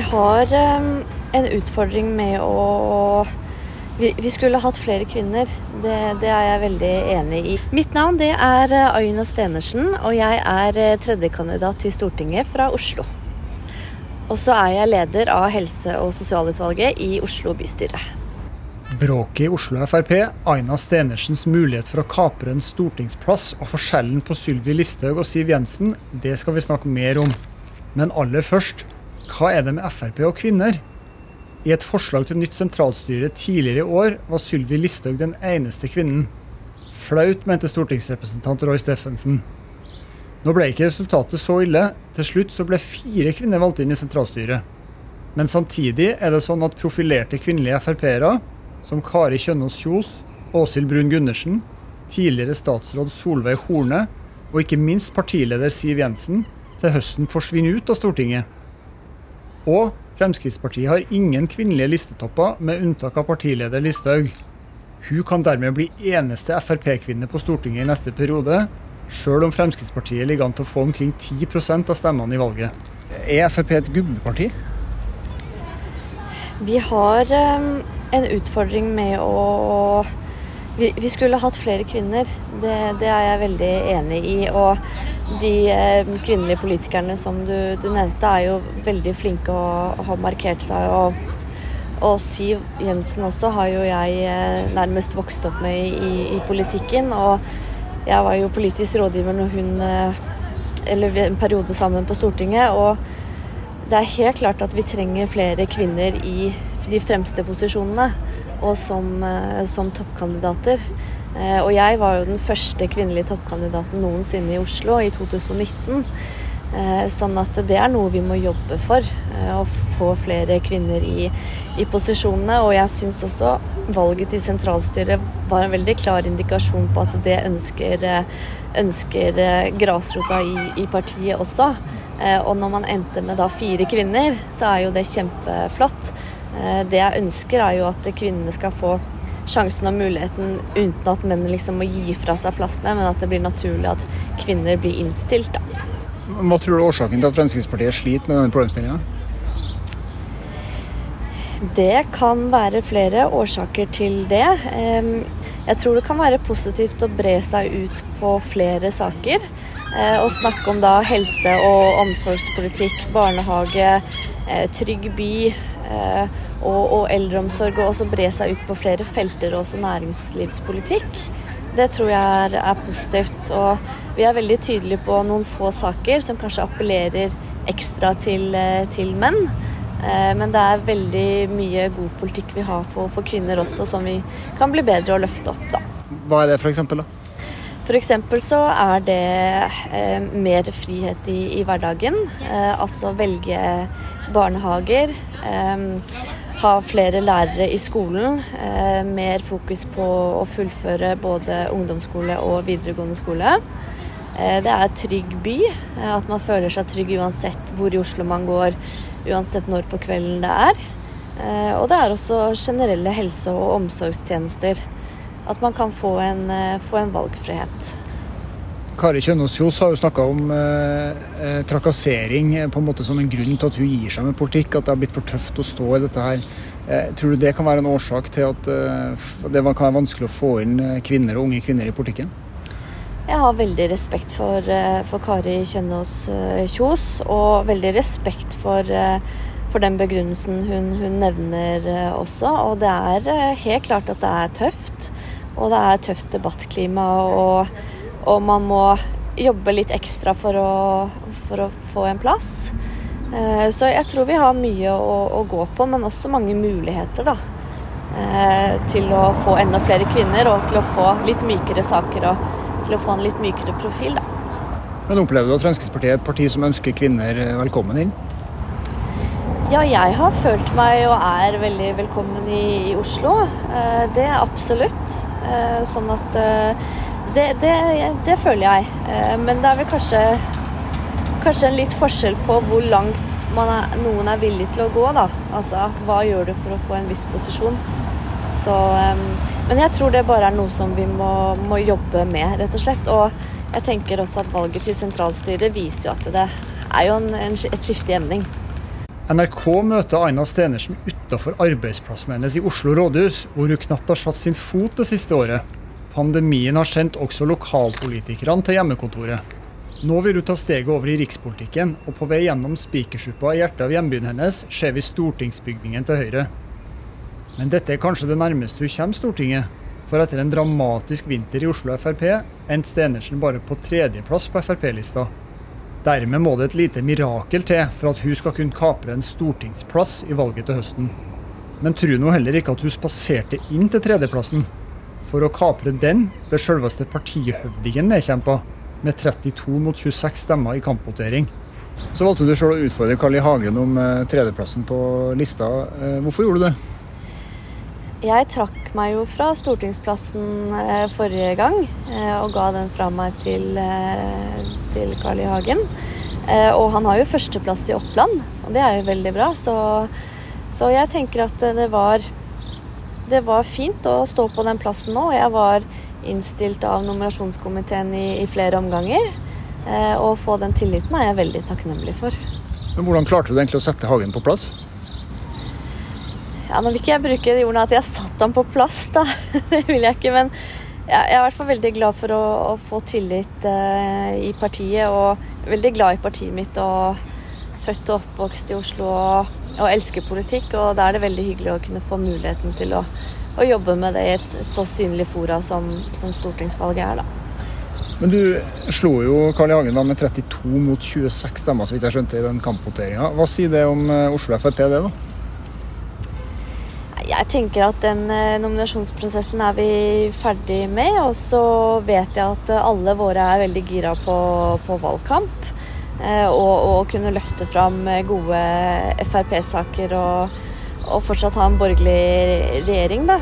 Vi har um, en utfordring med å vi, vi, skulle hatt flere kvinner. Det, det, er jeg veldig enig i. Mitt navn det er eh, Aina Stenersen, og jeg er eh, tredjekandidat til Stortinget fra Oslo. Og så er jeg leder av helse- og sosialutvalget i Oslo bystyre. Bråket i Oslo Frp, Aina Stenersens mulighet for å kapre en stortingsplass og forskjellen på Sylvi Listhaug og Siv Jensen, det skal vi snakke mer om. Men aller først, hva er det med Frp og kvinner? I et forslag til nytt sentralstyre tidligere i år var Sylvi Listhaug den eneste kvinnen. Flaut, mente stortingsrepresentant Roy Steffensen. Nå ble ikke resultatet så ille. Til slutt så ble fire kvinner valgt inn i sentralstyret. Men samtidig er det sånn at profilerte kvinnelige Frp-ere, som Kari Kjønaas Kjos, Åshild Brun Gundersen, tidligere statsråd Solveig Horne og ikke minst partileder Siv Jensen, til høsten forsvinner ut av Stortinget. Og Fremskrittspartiet har ingen kvinnelige listetopper, med unntak av partileder Listhaug. Hun kan dermed bli eneste Frp-kvinne på Stortinget i neste periode, sjøl om Fremskrittspartiet ligger an til å få omkring 10% av stemmene i valget. Er Frp et gubbeparti? Vi har um, en utfordring med å vi, vi, skulle hatt flere kvinner. Det, det, er jeg veldig enig i. Og de eh, kvinnelige politikerne som du, du, nevnte, er jo veldig flinke og har markert seg. Og, og, Siv Jensen også har jo jeg eh, nærmest vokst opp med i, i, politikken. Og jeg var jo politisk rådgiver når hun eh, Eller en periode sammen på Stortinget. Og det er helt klart at vi trenger flere kvinner i de fremste posisjonene og som, som toppkandidater. Eh, og jeg var jo den første kvinnelige toppkandidaten noensinne i Oslo i 2019. Eh, sånn at det er noe vi må jobbe for, eh, å få flere kvinner i, i posisjonene. Og jeg syns også valget til sentralstyret var en veldig klar indikasjon på at det ønsker, ønsker grasrota i, i, partiet også. Og når man endte med da fire kvinner, så er jo det kjempeflott. Det jeg ønsker er jo at kvinnene skal få sjansen og muligheten uten at menn liksom må gi fra seg plassene, men at det blir naturlig at kvinner blir innstilt. Da. Hva tror du er årsaken til at Fremskrittspartiet sliter med denne problemstillinga? Det kan være flere årsaker til det. Jeg tror det kan være positivt å bre seg ut på flere saker. Eh, og snakke om da helse- og omsorgspolitikk, barnehage, eh, trygg by eh, og, og eldreomsorg, og også bre seg ut på flere felter, også næringslivspolitikk. Det tror jeg er, er, positivt. Og vi er veldig tydelige på noen få saker som kanskje appellerer ekstra til, eh, til menn. Eh, men det er veldig mye god politikk vi har for, for, kvinner også, som vi kan bli bedre å løfte opp. Da. Hva er det for eksempel, da? F.eks. så er det eh, mer frihet i, i hverdagen. Eh, altså velge barnehager. Eh, ha flere lærere i skolen. Eh, mer fokus på å fullføre både ungdomsskole og videregående skole. Eh, det er trygg by. Eh, at man føler seg trygg uansett hvor i Oslo man går, uansett når på kvelden det er. Og det er også generelle helse- og omsorgstjenester. At man kan få en, få en valgfrihet. Kari Kjønaas Kjos har jo snakka om eh, eh, trakassering eh, på en måte som en grunn til at hun gir seg med politikk. At det har blitt for tøft å stå i dette her. Eh, tror du det kan være en årsak til at eh, det kan være vanskelig å få inn eh, kvinner og unge kvinner i politikken? Jeg har veldig respekt for, for Kari Kjønaas Kjos, og veldig respekt for, for den begrunnelsen hun, hun, nevner også. Og det er helt klart at det er tøft. Og det er tøft debattklima. og og man må jobbe litt ekstra for å, for å få en plass. Eh, så jeg tror vi har mye å, å, gå på, men også mange muligheter da, eh, til å få enda flere kvinner og til å få litt mykere saker og til å få en litt mykere profil. Da. Men Opplever du at Fremskrittspartiet er et parti som ønsker kvinner eh, velkommen inn? Ja, jeg har følt meg og er veldig velkommen i, i Oslo. Det er absolutt. Sånn at det, det, det, føler jeg. Eh, men det er vel kanskje, kanskje en litt forskjell på hvor langt er, noen er villig til å gå. da. Altså, Hva gjør du for å få en viss posisjon? Så, men jeg tror det bare er noe som vi må, må, jobbe med, rett og slett. Og jeg tenker også at valget til sentralstyret viser jo at det er jo en, en, et skifte i emning. NRK møter Aina Stenersen utafor arbeidsplassen hennes i Oslo rådhus, hvor hun knapt har satt sin fot det siste året. Pandemien har sendt også lokalpolitikerne til hjemmekontoret. Nå vil hun ta steget over i rikspolitikken, og på vei gjennom Spikersuppa i hjertet av hjembyen hennes ser vi stortingsbygningen til høyre. Men dette er kanskje det nærmeste hun kommer Stortinget. For etter en dramatisk vinter i Oslo Frp endte Stenersen bare på tredjeplass på Frp-lista. Dermed må det et lite mirakel til for at hun skal kunne kapre en stortingsplass i valget til høsten. Men tro nå heller ikke at hun spaserte inn til tredjeplassen. For å kapre den ble selveste partihøvdingen nedkjempa, med 32 mot 26 stemmer i kampvotering. Så valgte du selv å utfordre Carl I. Hagen om eh, tredjeplassen på lista. Eh, hvorfor gjorde du det? Jeg trakk meg jo fra stortingsplassen eh, forrige gang og ga den fra meg til, til Carl I. Hagen. Og han har jo førsteplass i Oppland, og det er jo veldig bra. Så, så jeg tenker at det var, det var fint å stå på den plassen nå. Jeg var innstilt av nominasjonskomiteen i, i flere omganger. Og å få den tilliten er jeg veldig takknemlig for. Men Hvordan klarte du egentlig å sette Hagen på plass? Ja, Nå vil ikke jeg bruke de ordene at jeg satte ham på plass, da. det vil jeg ikke. Men jeg er i hvert fall veldig glad for å, å få tillit eh, i partiet. Og veldig glad i partiet mitt og født og oppvokst i Oslo og, og elsker politikk. Og da er det veldig hyggelig å kunne få muligheten til å, å jobbe med det i et så synlig fora som, som stortingsvalget er, da. Men du slo jo Carl I. Hagen da med 32 mot 26 stemmer, så vidt jeg skjønte, i den kampvoteringa. Hva sier det om eh, Oslo Frp, det, da? Jeg tenker at den eh, nominasjonsprosessen er vi ferdig med. Og så vet jeg at alle våre er veldig gira på, på valgkamp. Eh, og, og, kunne løfte fram gode Frp-saker og, og, fortsatt ha en borgerlig regjering, da.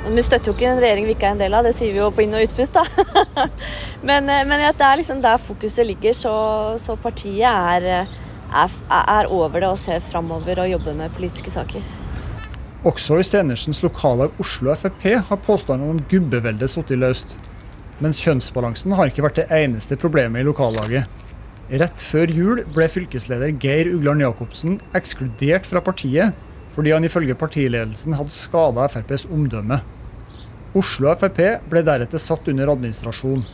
Vi støtter jo ikke en regjering vi ikke er en del av, det sier vi jo på inn- og utpust, da. men, men det er liksom der fokuset ligger, så, så partiet er, er, er over det og ser framover og jobber med politiske saker. Også i Stenersens lokallag Oslo Frp har påstandene om gubbeveldet sittet løst. Men kjønnsbalansen har ikke vært det eneste problemet i lokallaget. Rett før jul ble fylkesleder Geir Ugland Jacobsen ekskludert fra partiet fordi han ifølge partiledelsen hadde skada FrPs omdømme. Oslo Frp ble deretter satt under administrasjon.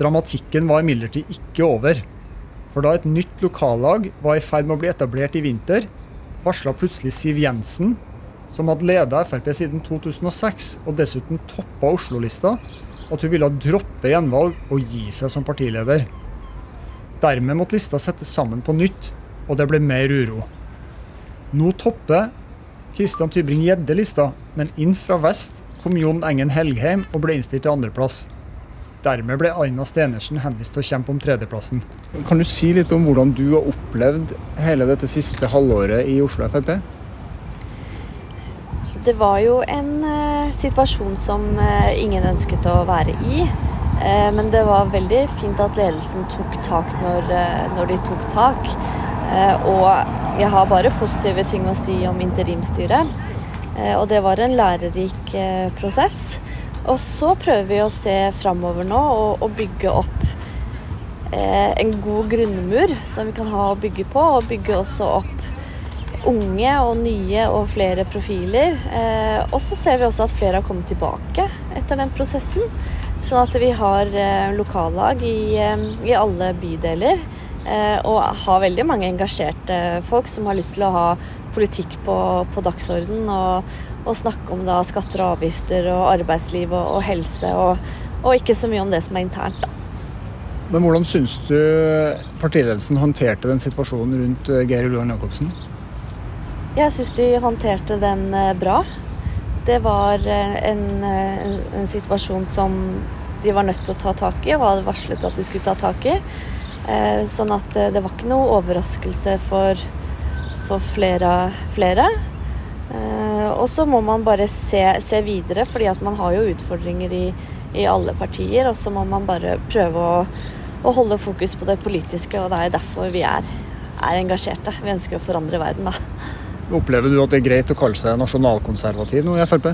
Dramatikken var imidlertid ikke over. For da et nytt lokallag var i ferd med å bli etablert i vinter, varsla plutselig Siv Jensen som hadde leda Frp siden 2006 og dessuten toppa Oslo-lista, at hun ville droppe gjenvalg og gi seg som partileder. Dermed måtte lista settes sammen på nytt, og det ble mer uro. Nå topper Christian Tybring-Gjedde lista, men inn fra vest kom Jon Engen Helgheim og ble innstilt til andreplass. Dermed ble Aina Stenersen henvist til å kjempe om tredjeplassen. Kan du si litt om hvordan du har opplevd hele dette siste halvåret i Oslo Frp? Det var jo en uh, situasjon som uh, ingen ønsket å være i. Uh, men det var veldig fint at ledelsen tok tak når, når de tok tak. og jeg har bare positive ting å si om interimstyret. og det var en lærerik prosess. Og så prøver vi å se framover nå og, og bygge opp en god grunnmur som vi kan ha å bygge på, og bygge også opp unge og nye og flere profiler. Eh, og så ser vi også at flere har kommet tilbake etter den prosessen. Sånn at vi har eh, lokallag i, eh, i, alle bydeler. Eh, og har veldig mange engasjerte folk som har lyst til å ha politikk på, på dagsorden. Og, og, snakke om da skatter og avgifter og arbeidsliv og, og helse. Og, og, ikke så mye om det som er internt, da. Men hvordan syns du partiledelsen håndterte den situasjonen rundt Geir Ulland Jacobsen? Jeg syns de håndterte den bra. Det var eh, en, eh, en, en, situasjon som de var nødt til å ta tak i, og hadde varslet at de skulle ta tak i. sånn at det var ikke noe overraskelse for, for flere. flere. og så må man bare se, se, videre, fordi man har jo utfordringer i, i alle partier. Og så må man bare prøve å, å, holde fokus på det politiske, og det er derfor vi er, er engasjerte. Vi ønsker å forandre verden, da. Opplever du at det er greit å kalle seg nasjonalkonservativ nå i Frp?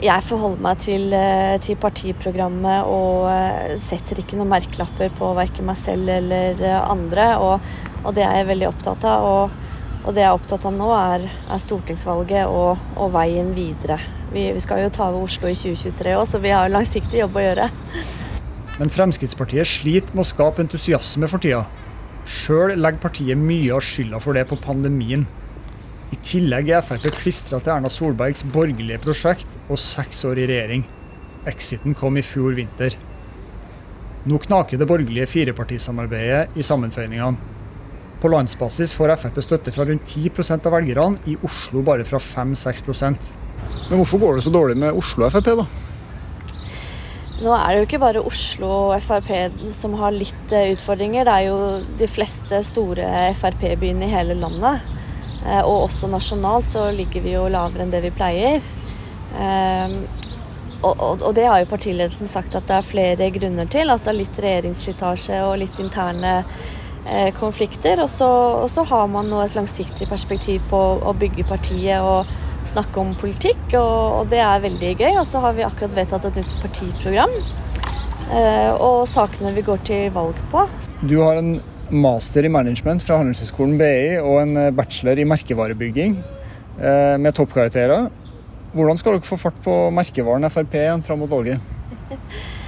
Jeg forholder meg til, eh, til partiprogrammet og eh, setter ikke noen merkelapper på verken meg selv eller eh, andre. Og, og, det er jeg veldig opptatt av. Og, og det jeg er opptatt av nå, er, er stortingsvalget og, og, veien videre. Vi, vi, skal jo ta over Oslo i 2023 òg, så vi har langsiktig jobb å gjøre. Men Fremskrittspartiet sliter med å skape entusiasme for tida. Sjøl legger partiet mye av skylda for det på pandemien. I tillegg er Frp klistra til Erna Solbergs borgerlige prosjekt og seks år i regjering. Exiten kom i fjor vinter. Nå knaker det borgerlige firepartisamarbeidet i sammenføyningene. På landsbasis får Frp støtte fra rundt 10% av velgerne, i Oslo bare fra 5-6 Men hvorfor går det så dårlig med Oslo Frp, da? Nå er det jo ikke bare Oslo og Frp som har litt eh, utfordringer. Det er jo de fleste store Frp-byene i hele landet. Eh, og også nasjonalt så ligger vi jo lavere enn det vi pleier. Ehm, og, det har jo partiledelsen sagt at det er flere grunner til. Altså litt regjeringsslitasje og litt interne eh, konflikter. Og så, har man nå et langsiktig perspektiv på å bygge partiet og snakke om politikk, og, og det er veldig gøy. Og så har vi akkurat vedtatt et nytt partiprogram. Eh, og sakene vi går til valg på. Du har en master i management fra Handelshøyskolen BI og en eh, bachelor i merkevarebygging eh, med toppkarakterer. Hvordan skal dere få fart på merkevaren Frp igjen fram mot valget?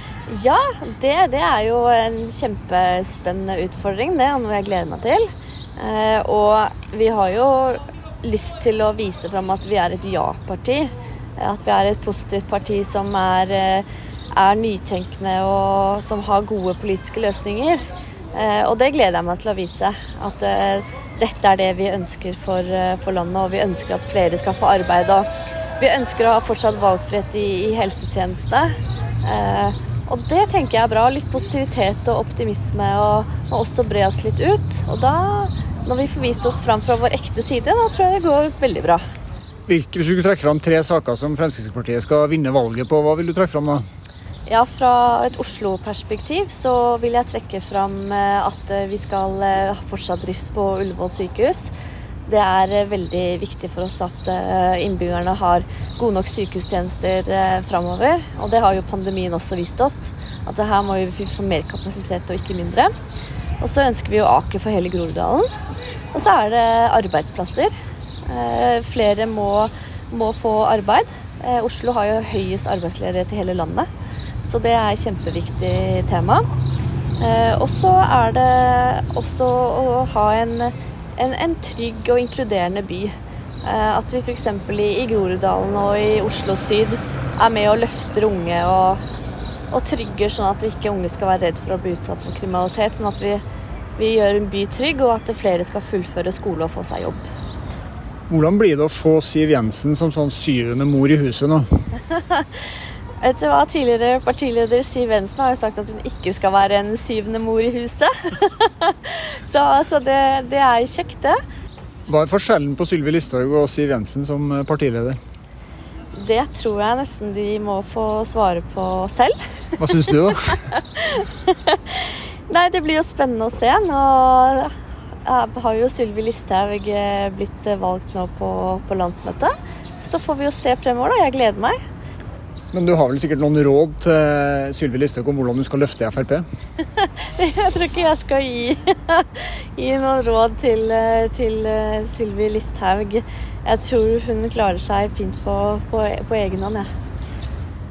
Ja, det, det, er jo en kjempespennende utfordring. Det er noe jeg gleder meg til. Eh, og vi har jo lyst til å vise fram at vi er et ja-parti. At vi er et positivt parti som er, er nytenkende og som har gode politiske løsninger. Eh, og det gleder jeg meg til å vise. At eh, dette er det vi ønsker for, eh, for, landet, og vi ønsker at flere skal få arbeid. Og vi ønsker å ha fortsatt valgfrihet i, i helsetjeneste. Og det tenker jeg er bra. Litt positivitet og optimisme, og, og også bre oss litt ut. Og da, når vi får vist oss fram fra vår ekte side, da tror jeg det går veldig bra. Hvilke, hvis du skulle trekke fram tre saker som Fremskrittspartiet skal vinne valget på, hva vil du trekke fram da? Ja, Fra et Oslo-perspektiv så vil jeg trekke fram eh, at eh, vi skal eh, ha fortsatt drift på Ullevål sykehus. Det er veldig viktig for oss at innbyggerne har gode nok sykehustjenester framover. Og det har jo pandemien også vist oss. At her må vi få mer kapasitet og ikke mindre. Og så ønsker vi jo Aker for hele Groruddalen. Og så er det arbeidsplasser. Flere må, må få arbeid. Oslo har jo høyest arbeidsledighet i hele landet. Så det er et kjempeviktig tema. Eh, og så er det også å ha en, en, en trygg og inkluderende by. Eh, at vi f.eks. i Groruddalen og i Oslo syd er med og løfter unge og, og trygger, sånn at ikke unge skal være redd for å bli utsatt for kriminalitet, men at vi, vi gjør en by trygg, og at flere skal fullføre skole og få seg jobb. Hvordan blir det å få Siv Jensen som sånn syvende mor i huset nå? Vet du hva, Tidligere partileder Siv Jensen har jo sagt at hun ikke skal være en syvende mor i huset. så altså, det, det, er kjekt, det. Hva er forskjellen på Sylvi Listhaug og Siv Jensen som partileder? Det tror jeg nesten de må få svare på selv. Hva syns du, da? Nei, det blir jo spennende å se. Nå har jo Sylvi Listhaug blitt valgt nå på, på landsmøtet. Så får vi jo se fremover, da. Jeg gleder meg. Men du har vel sikkert noen råd til Sylvi Listhaug om hvordan du skal løfte Frp? jeg tror ikke jeg skal gi, gi noen råd til, til Sylvi Listhaug. Jeg tror hun klarer seg fint på, på, på egen hånd. Ja.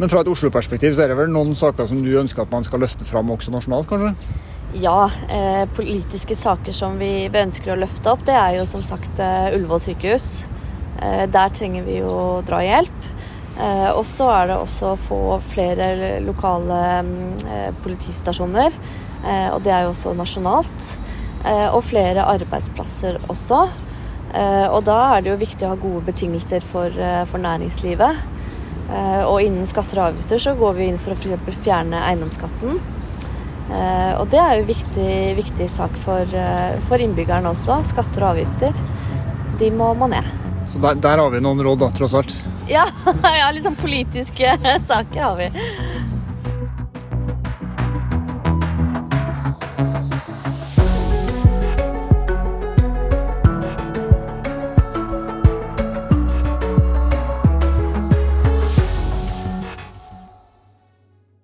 Men fra et Oslo-perspektiv så er det vel noen saker som du ønsker at man skal løfte fram også nasjonalt, kanskje? Ja, eh, politiske saker som vi ønsker å løfte opp, det er jo som sagt eh, Ullevål sykehus. Eh, der trenger vi jo drahjelp. Eh, og så er det også å få flere lokale eh, politistasjoner, eh, og det er jo også nasjonalt. Og flere arbeidsplasser også. Og da er det jo viktig å ha gode betingelser for, for næringslivet. Og innen skatter og avgifter så går vi inn for å f.eks. fjerne eiendomsskatten. Og det er jo en viktig, viktig sak for, for innbyggerne også. Skatter og avgifter. De må, må ned. Så der, der har vi noen råd, da, tross alt? Ja, ja litt sånn politiske saker har vi.